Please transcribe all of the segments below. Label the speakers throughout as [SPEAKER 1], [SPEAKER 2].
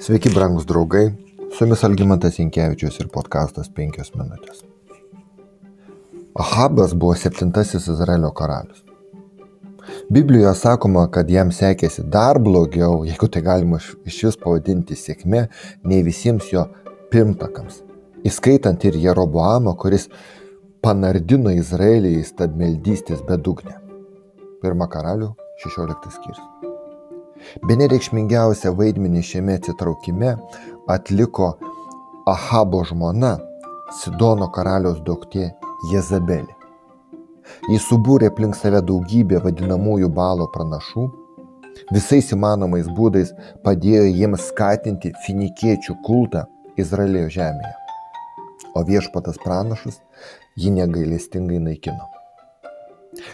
[SPEAKER 1] Sveiki, brangus draugai, su jumis Algymantas Inkevičius ir podkastas 5 minutės. Ahabas buvo septintasis Izraelio karalius. Biblijoje sakoma, kad jam sekėsi dar blogiau, jeigu tai galima iš vis pavadinti sėkme, nei visiems jo pirmtakams, įskaitant ir Jeroboamą, kuris panardino Izraelį į stabmeldystės bedugnę. Pirmą karalių 16 skyrius. Bene reikšmingiausią vaidmenį šiame atsitraukime atliko Ahabo žmona, Sidono karaliaus duktė Jezabelė. Jis subūrė aplink save daugybę vadinamųjų balo pranašų, visais įmanomais būdais padėjo jiems skatinti finikiečių kultą Izraelio žemėje. O viešpatas pranašus jį negailestingai naikino.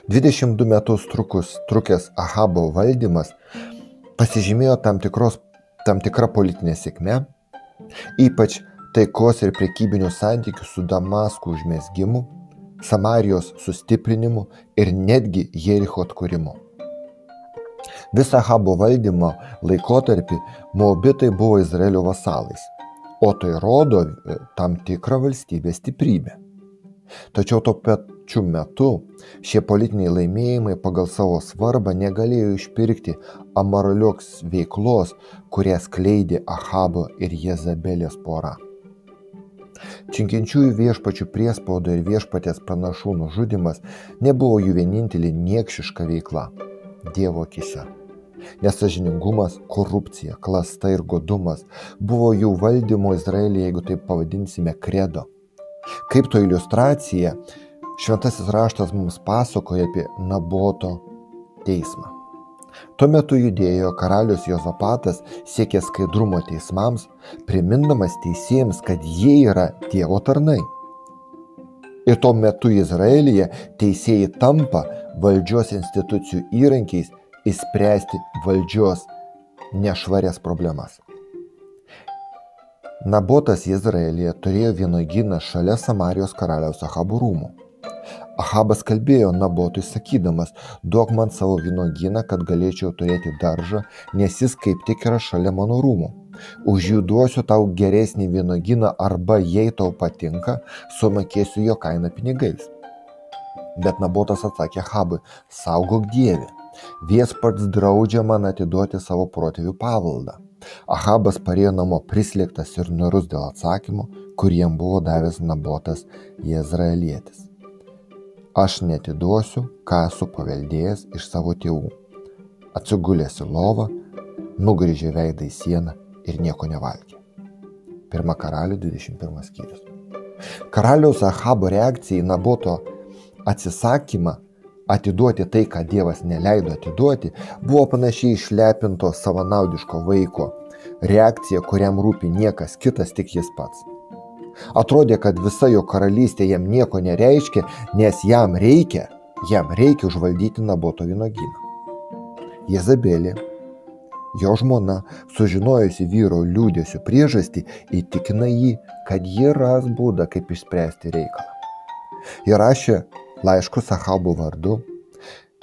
[SPEAKER 1] 22 metus trukus, trukęs Ahabo valdymas pasižymėjo tam, tikros, tam tikra politinė sėkme, ypač taikos ir prekybinių santykių su Damasku užmėsgimu, Samarijos sustiprinimu ir netgi Jericho atkūrimu. Visą Habo valdymo laikotarpį Moabitai buvo Izraelio vasalais, o tai rodo e, tam tikrą valstybės stiprybę. Tačiau tuo pačiu metu šie politiniai laimėjimai pagal savo svarbą negalėjo išpirkti amoralios veiklos, kurią skleidė Ahabo ir Jezabelės pora. Činkiančiųjų viešpačių priespaudo ir viešpatės pranašų nužudimas nebuvo jų vienintelė niekšiška veikla Dievo akise. Nesažiningumas, korupcija, klasta ir godumas buvo jų valdymo Izraelyje, jeigu taip pavadinsime, kredo. Kaip to iliustracija, šventasis raštas mums pasakoja apie Naboto teismą. Tuo metu judėjo karalius Jozapatas siekė skaidrumo teismams, primindamas teisėjams, kad jie yra Dievo tarnai. Ir tuo metu Izraelyje teisėjai tampa valdžios institucijų įrankiais įspręsti valdžios nešvarias problemas. Nabotas Izraelyje turėjo vynogyną šalia Samarijos karaliaus Ahabų rūmų. Ahabas kalbėjo Nabotui sakydamas, duok man savo vynogyną, kad galėčiau turėti daržą, nes jis kaip tik yra šalia mano rūmų. Už jų duosiu tau geresnį vynogyną arba jei tau patinka, sumokėsiu jo kainą pinigais. Bet Nabotas atsakė Ahabui, saugok Dievę, viespats draudžia man atiduoti savo protėvių pavaldą. Ahabas parėjo namo prislėgtas ir nurus dėl atsakymo, kurį jam buvo davęs Nabotas Jezraelietis. Aš netiduosiu, ką esu paveldėjęs iš savo tėvų. Atsigulęs į lovą, nugrįžė veidą į sieną ir nieko nevalgė. Pirma karalių 21 skyrius. Karaliaus Ahabo reakcija į Naboto atsisakymą atiduoti tai, ką Dievas neleido atiduoti, buvo panašiai išlepinto savanaudiško vaiko reakcija, kuriam rūpi niekas kitas, tik jis pats. Atrodė, kad visa jo karalystė jam nieko nereiškia, nes jam reikia, jam reikia užvaldyti Naboto vynogyną. Jezabelė, jo žmona, sužinojusi vyro liūdėsių priežastį, įtikina jį, kad ji ras būdą, kaip išspręsti reikalą. Ji rašė laiškus Ahabo vardu,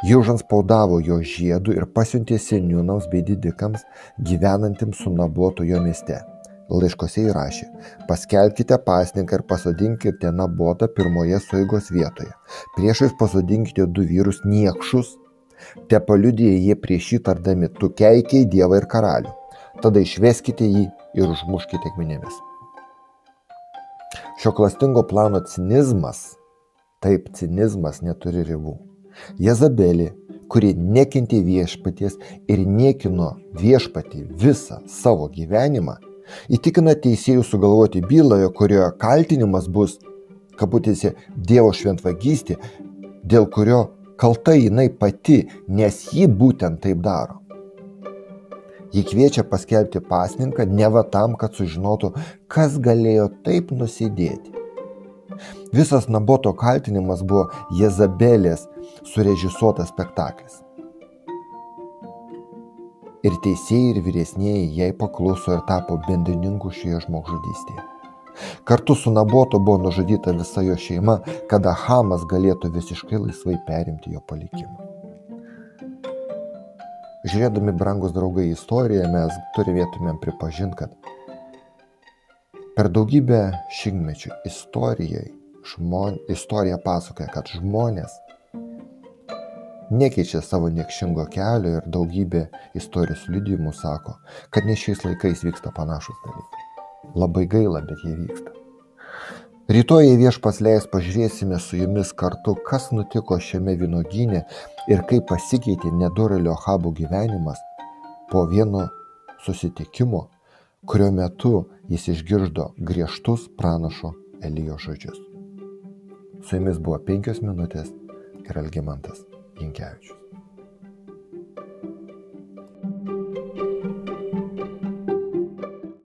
[SPEAKER 1] ji užanspaudavo jo žiedų ir pasiuntė seniūnams bei didikams gyvenantiems su Naboto jo mieste. Laiškose įrašė, paskelbkite pasninką ir pasodinkite Nabotą pirmoje suigos vietoje. Priešais pasodinkite du vyrus niekšus, te paliudėję jie prieš jį tardami, tu keikiai Dievą ir karalių. Tada išveskite jį ir užmuškite akmenėmis. Šio klastingo plano cinizmas Taip cinizmas neturi ribų. Jezabelė, kuri nekentė viešpaties ir niekino viešpatį visą savo gyvenimą, įtikina teisėjų sugalvoti byloje, kurioje kaltinimas bus, kabutėse, Dievo šventvagystė, dėl kurio kalta jinai pati, nes ji būtent taip daro. Ji kviečia paskelbti pasninką ne va tam, kad sužinotų, kas galėjo taip nusidėti. Visas Naboto kaltinimas buvo Jezabelės surežisuotas spektaklis. Ir teisėjai ir vyresnėjai jai pakluso ir tapo bendrininku šioje žmogžudystėje. Kartu su Naboto buvo nužudyta visa jo šeima, kad Hamas galėtų visiškai laisvai perimti jo palikimą. Žiūrėdami, brangus draugai, istoriją mes turėtumėm pripažinti, kad per daugybę šimtmečių istorijai, žmon, istorija pasakoja, kad žmonės nekeičia savo niekšingo kelio ir daugybė istorijos liudijimų sako, kad ne šiais laikais vyksta panašus dalykai. Labai gaila, bet jie vyksta. Rytoj, jei viešpas leis, pažiūrėsime su jumis kartu, kas nutiko šiame vynogyne ir kaip pasikeitė nedorelio Habų gyvenimas po vieno susitikimo, kurio metu jis išgirdo griežtus pranašo Elijo žodžius. Su jumis buvo penkios minutės ir Algimantas Inkevičius.